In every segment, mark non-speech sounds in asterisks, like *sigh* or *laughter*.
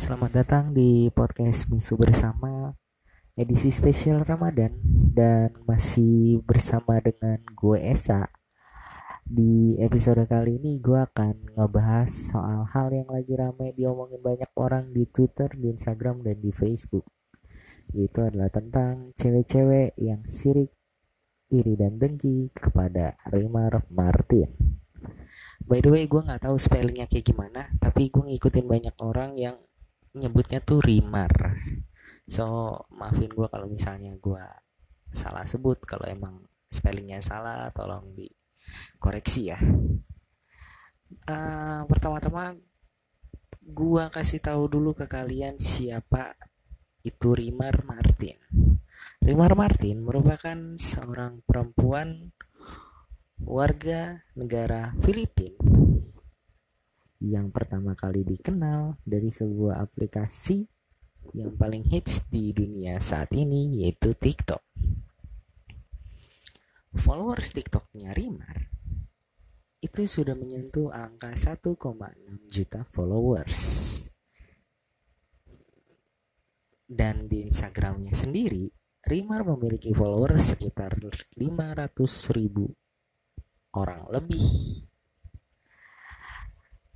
Selamat datang di podcast Misu Bersama edisi spesial Ramadan dan masih bersama dengan gue Esa. Di episode kali ini gue akan ngebahas soal hal yang lagi ramai diomongin banyak orang di Twitter, di Instagram, dan di Facebook. Yaitu adalah tentang cewek-cewek yang sirik, iri dan dengki kepada Rimar Martin. By the way, gue nggak tahu spellingnya kayak gimana, tapi gue ngikutin banyak orang yang nyebutnya tuh Rimar. So maafin gue kalau misalnya gue salah sebut. Kalau emang spellingnya salah, tolong dikoreksi ya. Uh, pertama-tama gue kasih tahu dulu ke kalian siapa itu Rimar Martin. Rimar Martin merupakan seorang perempuan warga negara Filipina yang pertama kali dikenal dari sebuah aplikasi yang paling hits di dunia saat ini yaitu TikTok. Followers TikToknya Rimar itu sudah menyentuh angka 1,6 juta followers. Dan di Instagramnya sendiri, Rimar memiliki followers sekitar 500 ribu orang lebih.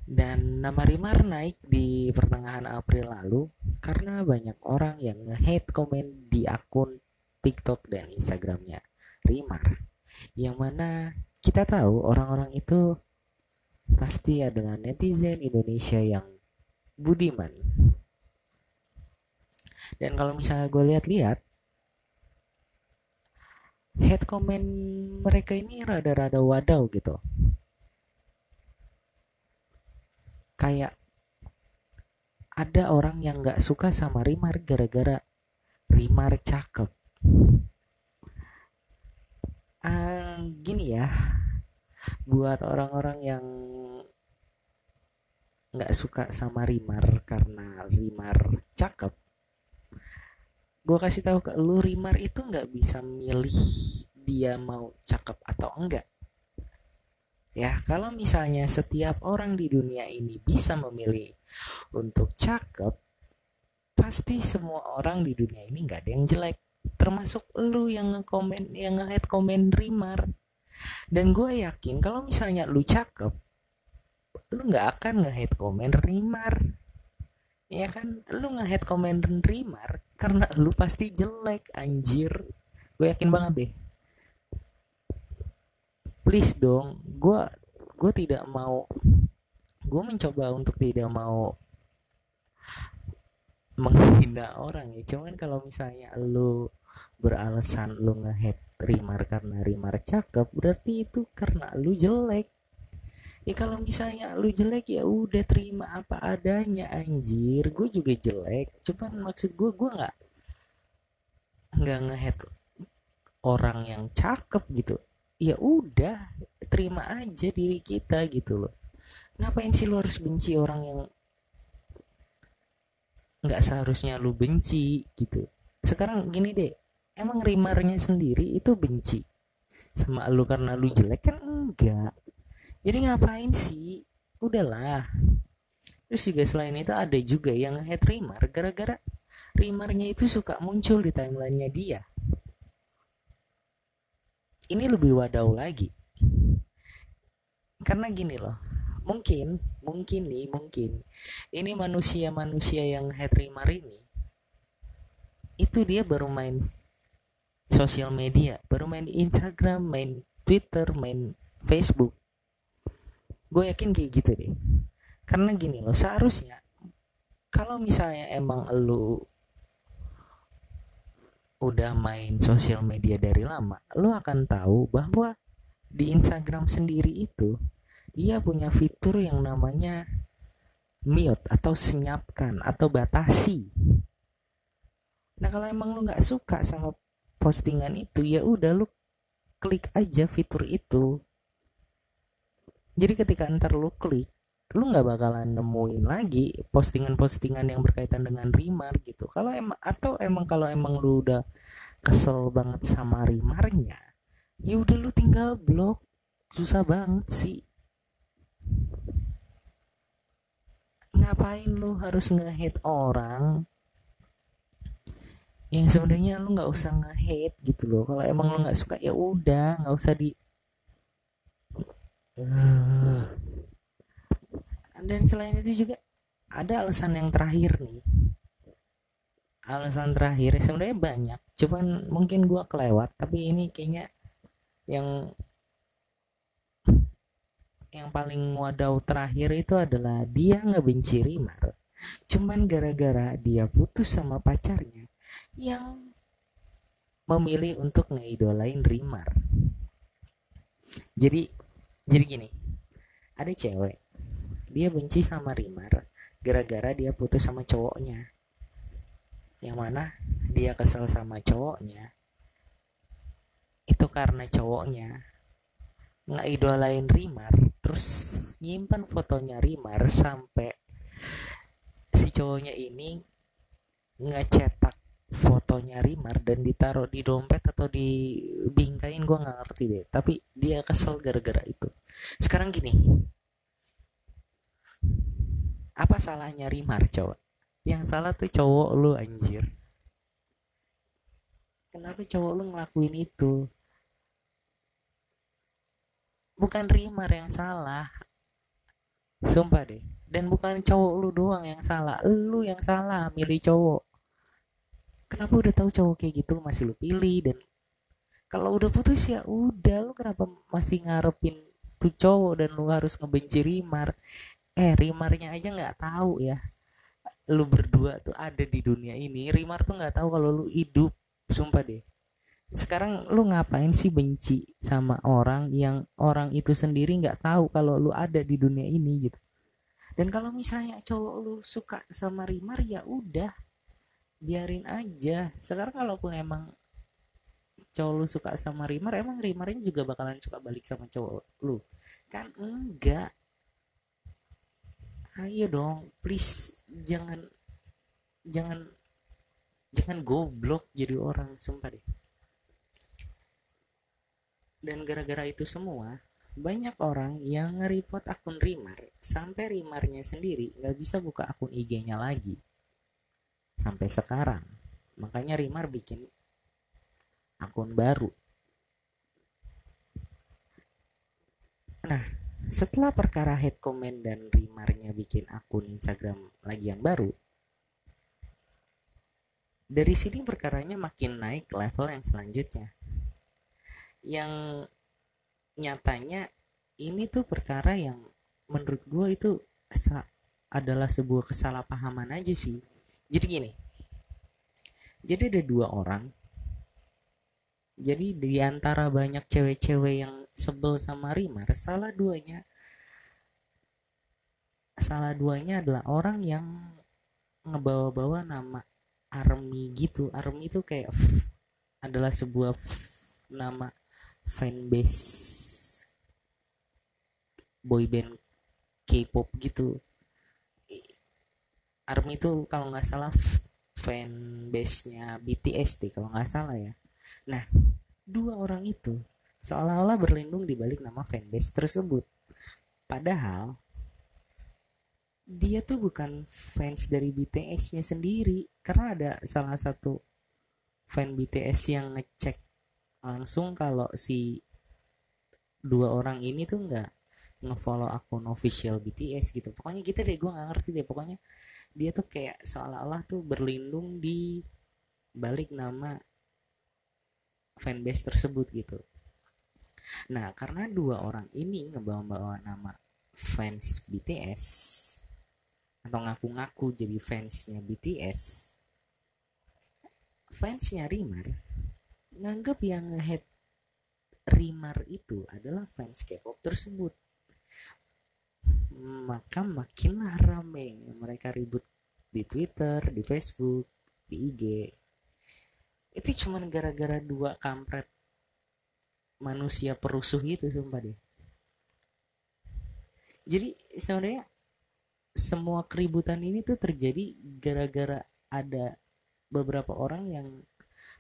Dan nama Rimar naik di pertengahan April lalu karena banyak orang yang nge-hate komen di akun TikTok dan Instagramnya Rimar. Yang mana kita tahu orang-orang itu pasti adalah netizen Indonesia yang budiman. Dan kalau misalnya gue lihat-lihat, hate comment mereka ini rada-rada wadaw gitu kayak ada orang yang nggak suka sama Rimar gara-gara Rimar cakep. Uh, gini ya buat orang-orang yang nggak suka sama Rimar karena Rimar cakep gue kasih tahu ke lu Rimar itu nggak bisa milih dia mau cakep atau enggak ya kalau misalnya setiap orang di dunia ini bisa memilih untuk cakep pasti semua orang di dunia ini nggak ada yang jelek. Termasuk lu yang ngekomen yang nge komen Rimar. Dan gue yakin kalau misalnya lu cakep lu nggak akan nge komen Rimar. Ya kan? Lu nge komen Rimar karena lu pasti jelek anjir. Gue yakin banget deh please dong gue gue tidak mau gue mencoba untuk tidak mau menghina orang ya. Cuman kalau misalnya lu beralasan lu ngehead Rimar karena Rimar cakep berarti itu karena lu jelek. Ya kalau misalnya lu jelek ya udah terima apa adanya anjir. Gue juga jelek cuman maksud gue gue nggak nggak ngehead orang yang cakep gitu ya udah terima aja diri kita gitu loh. Ngapain sih lu harus benci orang yang nggak seharusnya lu benci gitu? Sekarang gini deh emang rimarnya sendiri itu benci sama lu karena lu jelek? Kan enggak. Jadi ngapain sih? Udahlah. Terus juga selain itu ada juga yang head rimar. Gara-gara rimarnya itu suka muncul di timelinenya dia ini lebih wadaw lagi. Karena gini loh mungkin mungkin nih mungkin ini manusia-manusia yang head rimar ini itu dia baru main sosial media baru main Instagram main Twitter main Facebook. Gue yakin kayak gitu deh. Karena gini loh seharusnya kalau misalnya emang lu udah main sosial media dari lama lu akan tahu bahwa di Instagram sendiri itu dia punya fitur yang namanya mute atau senyapkan atau batasi. Nah kalau emang lu nggak suka sama postingan itu ya udah lu klik aja fitur itu. Jadi ketika ntar lu klik lu nggak bakalan nemuin lagi postingan-postingan yang berkaitan dengan Rimar gitu. Kalau emang atau emang kalau emang lu udah kesel banget sama Rimarnya ya udah lu tinggal blok. Susah banget sih. Ngapain lu harus nge-hate orang? Yang sebenarnya lu nggak usah nge-hate gitu loh. Kalau emang lu nggak suka ya udah nggak usah di dan selain itu juga ada alasan yang terakhir nih. Alasan terakhir sebenarnya banyak cuman mungkin gua kelewat tapi ini kayaknya yang yang paling wadau terakhir itu adalah dia ngebenci Rimar. Cuman gara-gara dia putus sama pacarnya yang memilih untuk ngeidolain Rimar. Jadi jadi gini ada cewek dia benci sama Rimar gara-gara dia putus sama cowoknya. Yang mana dia kesel sama cowoknya itu karena cowoknya ngeidolain Rimar terus nyimpan fotonya Rimar sampai si cowoknya ini ngecetak fotonya Rimar dan ditaruh di dompet atau di bingkain gue nggak ngerti deh. Tapi dia kesel gara-gara itu. Sekarang gini apa salahnya Rimar cowok yang salah tuh cowok lu anjir kenapa cowok lu ngelakuin itu? Bukan Rimar yang salah. Sumpah deh. Dan bukan cowok lu doang yang salah. Lu yang salah milih cowok. Kenapa udah tahu cowok kayak gitu masih lu pilih dan kalau udah putus ya udah. Lu kenapa masih ngarepin tuh cowok dan lu harus ngebenci Rimar eh Rimarnya aja nggak tahu ya. Lu berdua tuh ada di dunia ini. Rimar tuh nggak tahu kalau lu hidup sumpah deh. Sekarang lu ngapain sih benci sama orang yang orang itu sendiri nggak tahu kalau lu ada di dunia ini gitu? Dan kalau misalnya cowok lu suka sama Rimar ya udah biarin aja. Sekarang kalaupun emang cowok lu suka sama Rimar emang Rimarnya juga bakalan suka balik sama cowok lu. Kan enggak. Ayo dong please jangan jangan jangan goblok jadi orang sumpah deh. Dan gara-gara itu semua banyak orang yang nge-report akun Rimar sampai Rimarnya sendiri nggak bisa buka akun IG-nya lagi. Sampai sekarang. Makanya Rimar bikin akun baru. Nah setelah perkara head comment dan Rimarnya bikin akun Instagram lagi yang baru dari sini perkaranya makin naik level yang selanjutnya. Yang nyatanya ini tuh perkara yang menurut gue itu adalah sebuah kesalahpahaman aja sih. Jadi gini jadi ada dua orang. Jadi di antara banyak cewek-cewek yang sebel sama Rimar salah duanya salah duanya adalah orang yang ngebawa-bawa nama Army gitu. Army itu kayak adalah sebuah nama fanbase boyband K-pop gitu. ARMY itu kalau nggak salah fanbase-nya BTS deh kalau nggak salah ya. Nah dua orang itu seolah-olah berlindung di balik nama fanbase tersebut. Padahal dia tuh bukan fans dari BTS-nya sendiri. Karena ada salah satu fan BTS yang ngecek langsung kalau si dua orang ini tuh nggak ngefollow akun official BTS gitu. Pokoknya gitu deh gue nggak ngerti deh. Pokoknya dia tuh kayak seolah-olah tuh berlindung di balik nama fanbase tersebut gitu. Nah karena dua orang ini ngebawa-bawa nama fans BTS atau ngaku-ngaku jadi fansnya BTS fansnya Rimar nganggap yang ngehead Rimar itu adalah fans K-pop tersebut. Maka makinlah rame mereka ribut di Twitter, di Facebook, di IG itu cuman gara-gara dua kampret manusia perusuh gitu sumpah deh. Jadi sebenarnya semua keributan ini tuh terjadi gara-gara ada beberapa orang yang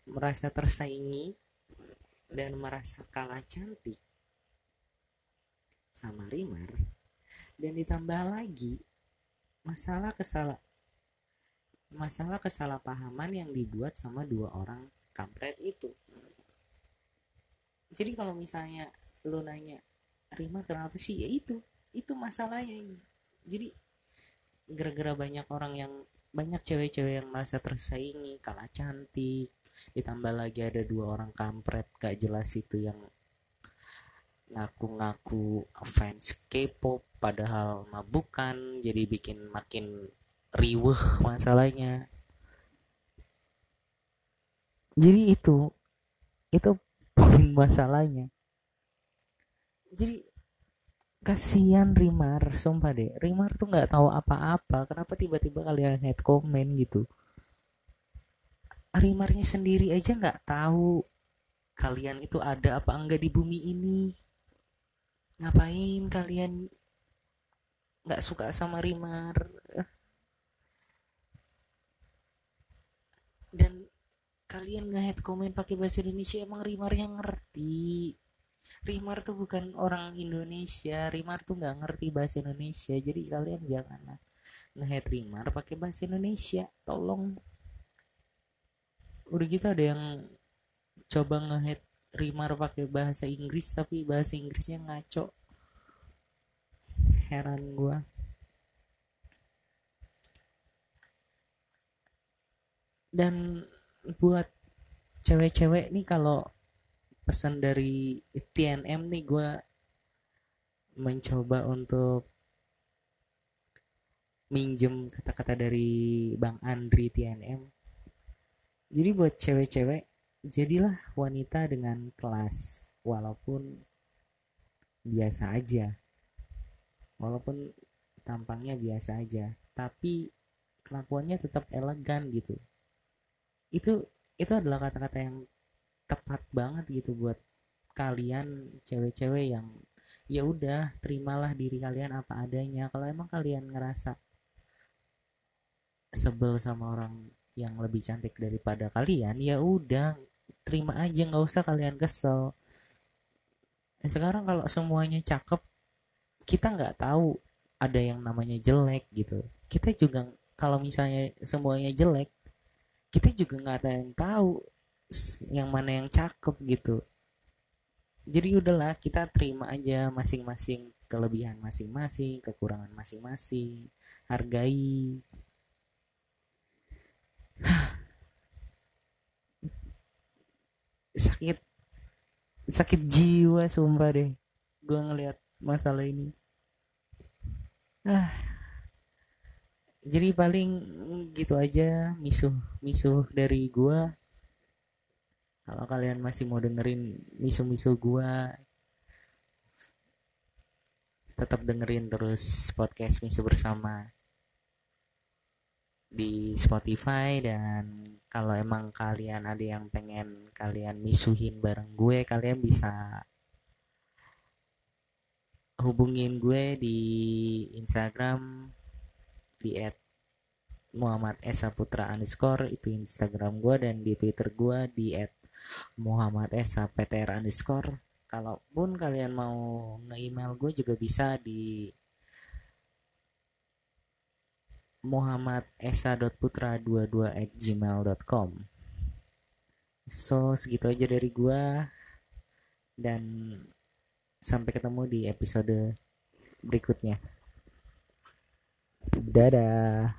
merasa tersaingi dan merasa kalah cantik sama Rimar. Dan ditambah lagi masalah kesalah masalah kesalahpahaman yang dibuat sama dua orang kampret itu. Jadi kalau misalnya lu nanya Rima kenapa sih? Ya itu itu masalahnya jadi gara-gara banyak orang yang banyak cewek-cewek yang merasa tersaingi kalah cantik ditambah lagi ada dua orang kampret gak jelas itu yang ngaku-ngaku fans K-pop padahal mah bukan jadi bikin makin riweh masalahnya. Jadi itu itu poin masalahnya. Jadi kasihan Rimar sumpah deh. Rimar tuh nggak tahu apa-apa. Kenapa tiba-tiba kalian head comment gitu? Rimarnya sendiri aja nggak tahu kalian itu ada apa enggak di bumi ini. Ngapain kalian nggak suka sama Rimar? Dan kalian nggak head comment pakai bahasa Indonesia emang Rimar yang ngerti Rimar tuh bukan orang Indonesia Rimar tuh nggak ngerti bahasa Indonesia jadi kalian jangan ngehead Rimar pakai bahasa Indonesia tolong. Udah gitu ada yang coba ngehead Rimar pakai bahasa Inggris tapi bahasa Inggrisnya ngaco. Heran gua. Dan buat cewek-cewek nih kalau pesan dari TNM nih gue mencoba untuk minjem kata-kata dari Bang Andri TNM jadi buat cewek-cewek jadilah wanita dengan kelas walaupun biasa aja. Walaupun tampangnya biasa aja tapi kelakuannya tetap elegan gitu. Itu itu adalah kata-kata yang tepat banget gitu buat kalian cewek-cewek yang ya udah terimalah diri kalian apa adanya. Kalau emang kalian ngerasa sebel sama orang yang lebih cantik daripada kalian ya udah terima aja nggak usah kalian kesel. Nah, sekarang kalau semuanya cakep kita nggak tahu ada yang namanya jelek gitu. Kita juga kalau misalnya semuanya jelek kita juga nggak ada yang tahu yang mana yang cakep gitu. Jadi udahlah kita terima aja masing-masing kelebihan masing-masing kekurangan masing-masing hargai. *sighs* Sakit sakit jiwa sumpah deh. Gue ngelihat masalah ini. Ah. Jadi paling gitu aja misuh misuh dari gue kalau kalian masih mau dengerin misu-misu gua tetap dengerin terus podcast misu bersama di Spotify. Dan kalau emang kalian ada yang pengen kalian misuhin bareng gue kalian bisa hubungin gue di Instagram di at Muhammad Esa Putra underscore itu Instagram gue dan di Twitter gue di at Muhammad Esa PTR underscore. Kalaupun kalian mau nge-email gue juga bisa di Muhammad Esa.putra22 at gmail.com so segitu aja dari gue dan sampai ketemu di episode berikutnya. Dadah